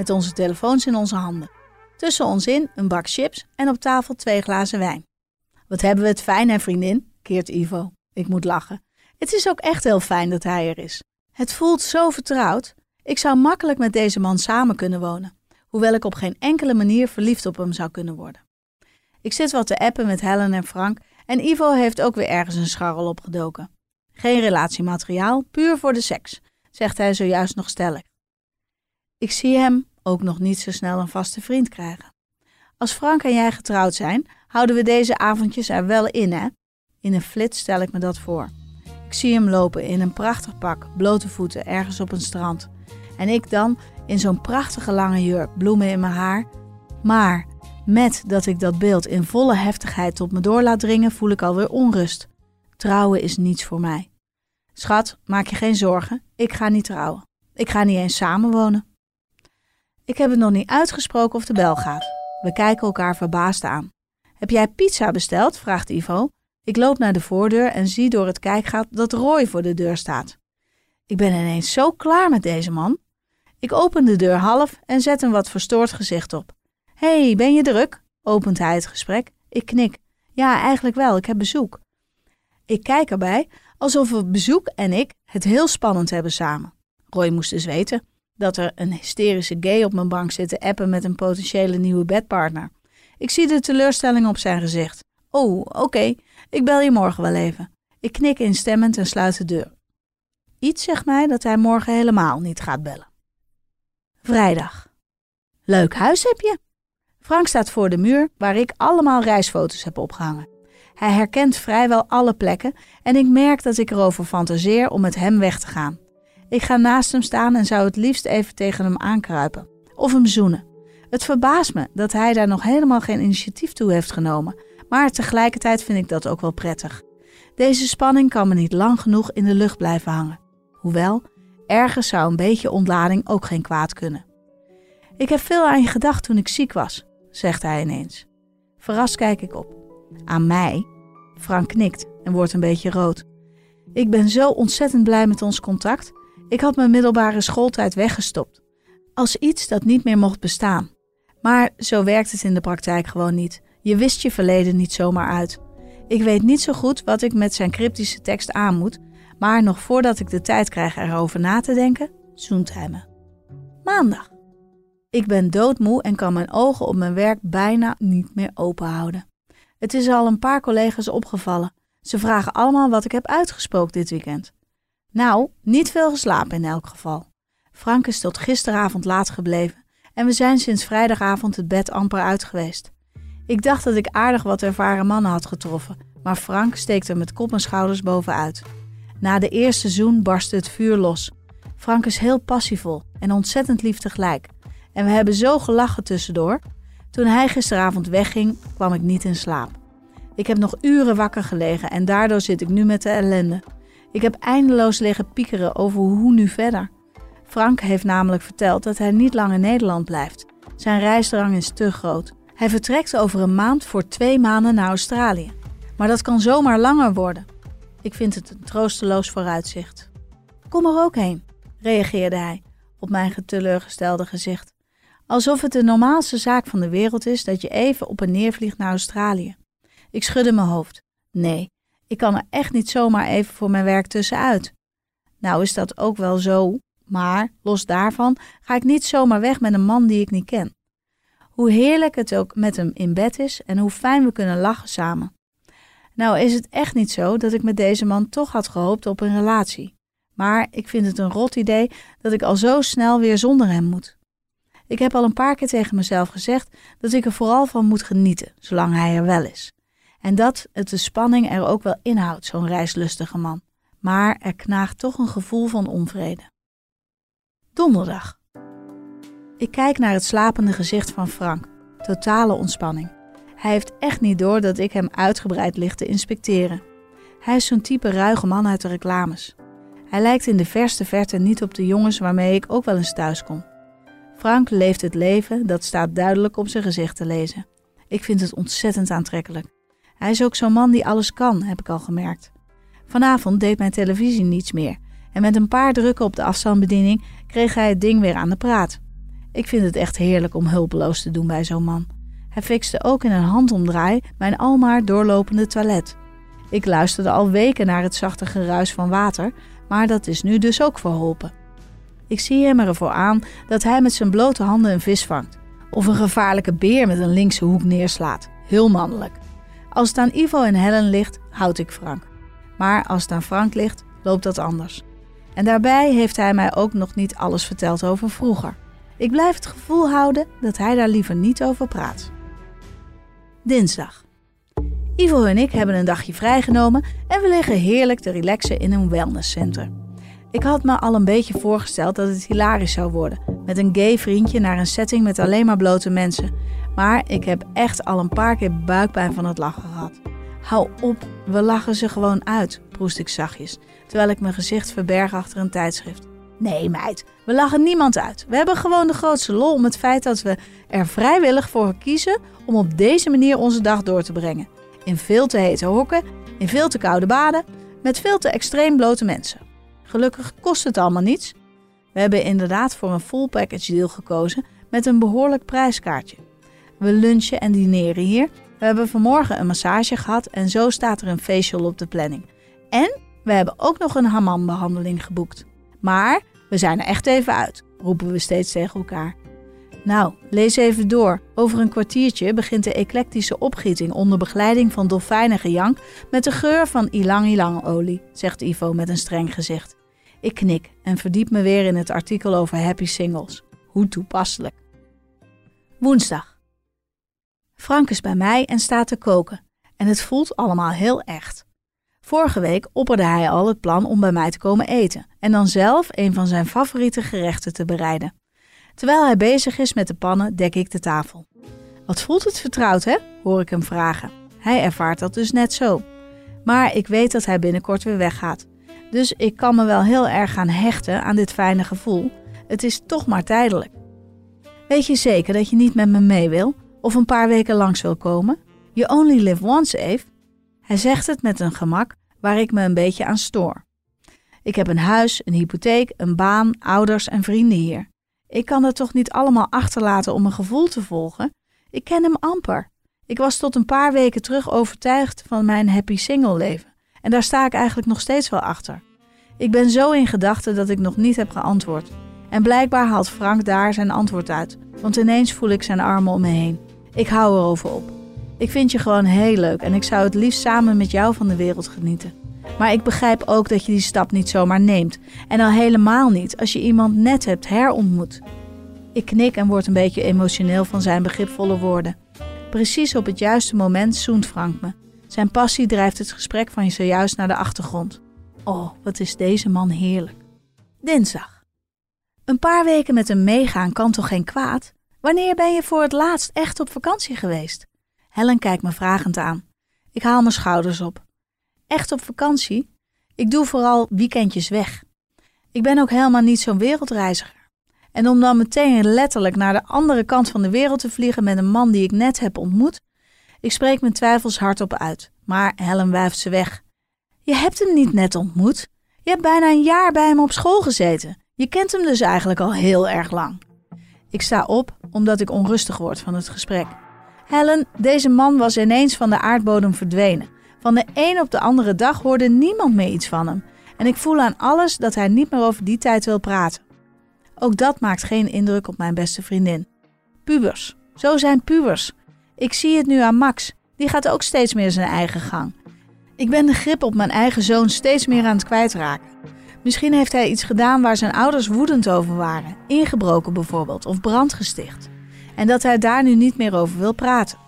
met onze telefoons in onze handen. Tussen ons in een bak chips en op tafel twee glazen wijn. Wat hebben we het fijn, hè, vriendin? keert Ivo. Ik moet lachen. Het is ook echt heel fijn dat hij er is. Het voelt zo vertrouwd. Ik zou makkelijk met deze man samen kunnen wonen, hoewel ik op geen enkele manier verliefd op hem zou kunnen worden. Ik zit wat te appen met Helen en Frank en Ivo heeft ook weer ergens een scharrel opgedoken. Geen relatiemateriaal, puur voor de seks, zegt hij zojuist nog stellig. Ik zie hem ook nog niet zo snel een vaste vriend krijgen. Als Frank en jij getrouwd zijn, houden we deze avondjes er wel in, hè? In een flits stel ik me dat voor. Ik zie hem lopen in een prachtig pak, blote voeten, ergens op een strand. En ik dan in zo'n prachtige lange jurk, bloemen in mijn haar. Maar met dat ik dat beeld in volle heftigheid tot me door laat dringen, voel ik alweer onrust. Trouwen is niets voor mij. Schat, maak je geen zorgen, ik ga niet trouwen. Ik ga niet eens samenwonen. Ik heb het nog niet uitgesproken of de bel gaat. We kijken elkaar verbaasd aan. Heb jij pizza besteld? vraagt Ivo. Ik loop naar de voordeur en zie door het kijkgat dat Roy voor de deur staat. Ik ben ineens zo klaar met deze man. Ik open de deur half en zet een wat verstoord gezicht op. Hey, ben je druk? opent hij het gesprek. Ik knik. Ja, eigenlijk wel, ik heb bezoek. Ik kijk erbij alsof we bezoek en ik het heel spannend hebben samen. Roy moest dus weten dat er een hysterische gay op mijn bank zit te appen met een potentiële nieuwe bedpartner. Ik zie de teleurstelling op zijn gezicht. Oh, oké, ik bel je morgen wel even. Ik knik instemmend en sluit de deur. Iets zegt mij dat hij morgen helemaal niet gaat bellen. Vrijdag. Leuk huis heb je. Frank staat voor de muur waar ik allemaal reisfoto's heb opgehangen. Hij herkent vrijwel alle plekken en ik merk dat ik erover fantaseer om met hem weg te gaan. Ik ga naast hem staan en zou het liefst even tegen hem aankruipen of hem zoenen. Het verbaast me dat hij daar nog helemaal geen initiatief toe heeft genomen maar tegelijkertijd vind ik dat ook wel prettig. Deze spanning kan me niet lang genoeg in de lucht blijven hangen. Hoewel, ergens zou een beetje ontlading ook geen kwaad kunnen. Ik heb veel aan je gedacht toen ik ziek was, zegt hij ineens. Verrast kijk ik op. Aan mij? Frank knikt en wordt een beetje rood. Ik ben zo ontzettend blij met ons contact. Ik had mijn middelbare schooltijd weggestopt. Als iets dat niet meer mocht bestaan. Maar zo werkt het in de praktijk gewoon niet. Je wist je verleden niet zomaar uit. Ik weet niet zo goed wat ik met zijn cryptische tekst aan moet, maar nog voordat ik de tijd krijg erover na te denken, zoent hij me. Maandag. Ik ben doodmoe en kan mijn ogen op mijn werk bijna niet meer open houden. Het is al een paar collega's opgevallen. Ze vragen allemaal wat ik heb uitgesproken dit weekend. Nou, niet veel geslapen in elk geval. Frank is tot gisteravond laat gebleven en we zijn sinds vrijdagavond het bed amper uit geweest. Ik dacht dat ik aardig wat ervaren mannen had getroffen, maar Frank steekt er met kop en schouders bovenuit. Na de eerste zoen barstte het vuur los. Frank is heel passievol en ontzettend lief tegelijk. En we hebben zo gelachen tussendoor. Toen hij gisteravond wegging, kwam ik niet in slaap. Ik heb nog uren wakker gelegen en daardoor zit ik nu met de ellende. Ik heb eindeloos liggen piekeren over hoe nu verder. Frank heeft namelijk verteld dat hij niet lang in Nederland blijft. Zijn reisdrang is te groot. Hij vertrekt over een maand voor twee maanden naar Australië. Maar dat kan zomaar langer worden. Ik vind het een troosteloos vooruitzicht. Kom er ook heen, reageerde hij op mijn teleurgestelde gezicht. Alsof het de normaalste zaak van de wereld is dat je even op en neer vliegt naar Australië. Ik schudde mijn hoofd. Nee, ik kan er echt niet zomaar even voor mijn werk tussenuit. Nou is dat ook wel zo, Maar los daarvan ga ik niet zomaar weg met een man die ik niet ken. Hoe heerlijk het ook met hem in bed is en hoe fijn we kunnen lachen samen. Nou is het echt niet zo dat ik met deze man toch had gehoopt op een relatie. Maar ik vind het een rot idee dat ik al zo snel weer zonder hem moet. Ik heb al een paar keer tegen mezelf gezegd dat ik er vooral van moet genieten, zolang hij er wel is. En dat het de spanning er ook wel inhoudt, zo'n reislustige man. Maar er knaagt toch een gevoel van onvrede. Donderdag. Ik kijk naar het slapende gezicht van Frank. Totale ontspanning. Hij heeft echt niet door dat ik hem uitgebreid ligt te inspecteren. Hij is zo'n type ruige man uit de reclames. Hij lijkt in de verste verte niet op de jongens waarmee ik ook wel eens thuis kom. Frank leeft het leven, dat staat duidelijk op zijn gezicht te lezen. Ik vind het ontzettend aantrekkelijk. Hij is ook zo'n man die alles kan, heb ik al gemerkt. Vanavond deed mijn televisie niets meer en met een paar drukken op de afstandsbediening kreeg hij het ding weer aan de praat. Ik vind het echt heerlijk om hulpeloos te doen bij zo'n man. Hij fixte ook in een handomdraai mijn almaar doorlopende toilet. Ik luisterde al weken naar het zachte geruis van water, maar dat is nu dus ook verholpen. Ik zie hem ervoor aan dat hij met zijn blote handen een vis vangt. Of een gevaarlijke beer met een linkse hoek neerslaat. Heel mannelijk. Als het aan Ivo en Helen ligt, houd ik Frank. Maar als het aan Frank ligt, loopt dat anders. En daarbij heeft hij mij ook nog niet alles verteld over vroeger. Ik blijf het gevoel houden dat hij daar liever niet over praat. Dinsdag. Ivo en ik hebben een dagje vrijgenomen en we liggen heerlijk te relaxen in een wellnesscenter. Ik had me al een beetje voorgesteld dat het hilarisch zou worden, met een gay vriendje naar een setting met alleen maar blote mensen. Maar ik heb echt al een paar keer buikpijn van het lachen gehad. Hou op, we lachen ze gewoon uit, proest ik zachtjes, terwijl ik mijn gezicht verberg achter een tijdschrift. Nee, meid, we lachen niemand uit. We hebben gewoon de grootste lol om het feit dat we er vrijwillig voor kiezen om op deze manier onze dag door te brengen. In veel te hete hokken, in veel te koude baden, met veel te extreem blote mensen. Gelukkig kost het allemaal niets. We hebben inderdaad voor een full package deal gekozen met een behoorlijk prijskaartje. We lunchen en dineren hier. We hebben vanmorgen een massage gehad en zo staat er een facial op de planning. En we hebben ook nog een hammambehandeling geboekt. Maar we zijn er echt even uit, roepen we steeds tegen elkaar. Nou, lees even door. Over een kwartiertje begint de eclectische opgieting onder begeleiding van dolfijnengejank met de geur van ilang-ilang olie, zegt Ivo met een streng gezicht. Ik knik en verdiep me weer in het artikel over happy singles. Hoe toepasselijk. Woensdag. Frank is bij mij en staat te koken. En het voelt allemaal heel echt. Vorige week opperde hij al het plan om bij mij te komen eten en dan zelf een van zijn favoriete gerechten te bereiden. Terwijl hij bezig is met de pannen, dek ik de tafel. Wat voelt het vertrouwd, hè? hoor ik hem vragen. Hij ervaart dat dus net zo. Maar ik weet dat hij binnenkort weer weggaat. Dus ik kan me wel heel erg gaan hechten aan dit fijne gevoel. Het is toch maar tijdelijk. Weet je zeker dat je niet met me mee wil of een paar weken langs wil komen? You only live once, Eve. Hij zegt het met een gemak waar ik me een beetje aan stoor. Ik heb een huis, een hypotheek, een baan, ouders en vrienden hier. Ik kan het toch niet allemaal achterlaten om een gevoel te volgen? Ik ken hem amper. Ik was tot een paar weken terug overtuigd van mijn happy single leven. En daar sta ik eigenlijk nog steeds wel achter. Ik ben zo in gedachten dat ik nog niet heb geantwoord. En blijkbaar haalt Frank daar zijn antwoord uit, want ineens voel ik zijn armen om me heen. Ik hou erover op. Ik vind je gewoon heel leuk en ik zou het liefst samen met jou van de wereld genieten. Maar ik begrijp ook dat je die stap niet zomaar neemt. En al helemaal niet als je iemand net hebt herontmoet. Ik knik en word een beetje emotioneel van zijn begripvolle woorden. Precies op het juiste moment zoent Frank me. Zijn passie drijft het gesprek van je zojuist naar de achtergrond. Oh, wat is deze man heerlijk. Dinsdag. Een paar weken met hem meegaan kan toch geen kwaad? Wanneer ben je voor het laatst echt op vakantie geweest? Helen kijkt me vragend aan. Ik haal mijn schouders op echt op vakantie. Ik doe vooral weekendjes weg. Ik ben ook helemaal niet zo'n wereldreiziger. En om dan meteen letterlijk naar de andere kant van de wereld te vliegen met een man die ik net heb ontmoet, ik spreek mijn twijfels hardop uit. Maar Helen wuift ze weg. Je hebt hem niet net ontmoet. Je hebt bijna een jaar bij hem op school gezeten. Je kent hem dus eigenlijk al heel erg lang. Ik sta op omdat ik onrustig word van het gesprek. Helen, deze man was ineens van de aardbodem verdwenen. Van de een op de andere dag hoorde niemand meer iets van hem. En ik voel aan alles dat hij niet meer over die tijd wil praten. Ook dat maakt geen indruk op mijn beste vriendin. Pubers. Zo zijn pubers. Ik zie het nu aan Max. Die gaat ook steeds meer zijn eigen gang. Ik ben de grip op mijn eigen zoon steeds meer aan het kwijtraken. Misschien heeft hij iets gedaan waar zijn ouders woedend over waren. Ingebroken bijvoorbeeld, of brand gesticht. En dat hij daar nu niet meer over wil praten.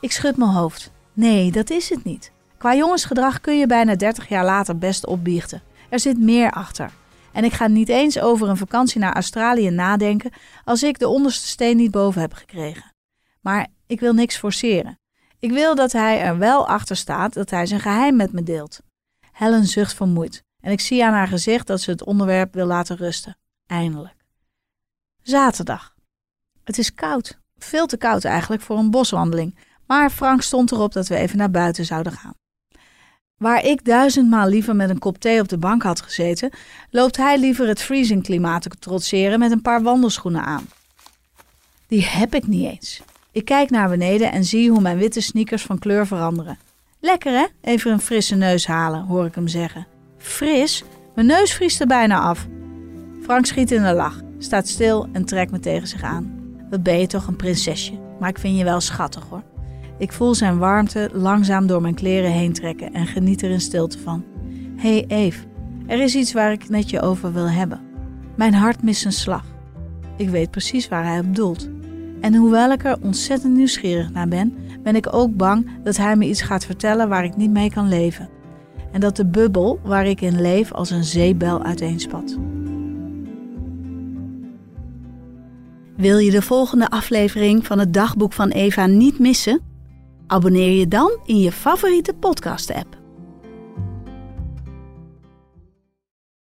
Ik schud mijn hoofd. Nee, dat is het niet. Qua jongensgedrag kun je bijna 30 jaar later best opbiechten. Er zit meer achter. En ik ga niet eens over een vakantie naar Australië nadenken als ik de onderste steen niet boven heb gekregen. Maar ik wil niks forceren. Ik wil dat hij er wel achter staat dat hij zijn geheim met me deelt. Helen zucht vermoeid en ik zie aan haar gezicht dat ze het onderwerp wil laten rusten. Eindelijk. Zaterdag. Het is koud. Veel te koud eigenlijk voor een boswandeling. Maar Frank stond erop dat we even naar buiten zouden gaan. Waar ik duizendmaal liever met een kop thee op de bank had gezeten, loopt hij liever het vriezingklimaat te trotseren met een paar wandelschoenen aan. Die heb ik niet eens. Ik kijk naar beneden en zie hoe mijn witte sneakers van kleur veranderen. Lekker hè? Even een frisse neus halen, hoor ik hem zeggen. Fris? Mijn neus vriest er bijna af. Frank schiet in de lach, staat stil en trekt me tegen zich aan. Wat ben je toch een prinsesje, maar ik vind je wel schattig hoor. Ik voel zijn warmte langzaam door mijn kleren heen trekken en geniet er in stilte van. Hé hey Eve, er is iets waar ik met je over wil hebben. Mijn hart mist een slag. Ik weet precies waar hij op doelt. En hoewel ik er ontzettend nieuwsgierig naar ben, ben ik ook bang dat hij me iets gaat vertellen waar ik niet mee kan leven. En dat de bubbel waar ik in leef als een zeebel uiteenspat. Wil je de volgende aflevering van het dagboek van Eva niet missen? Abonneer je dan in je favoriete podcast-app.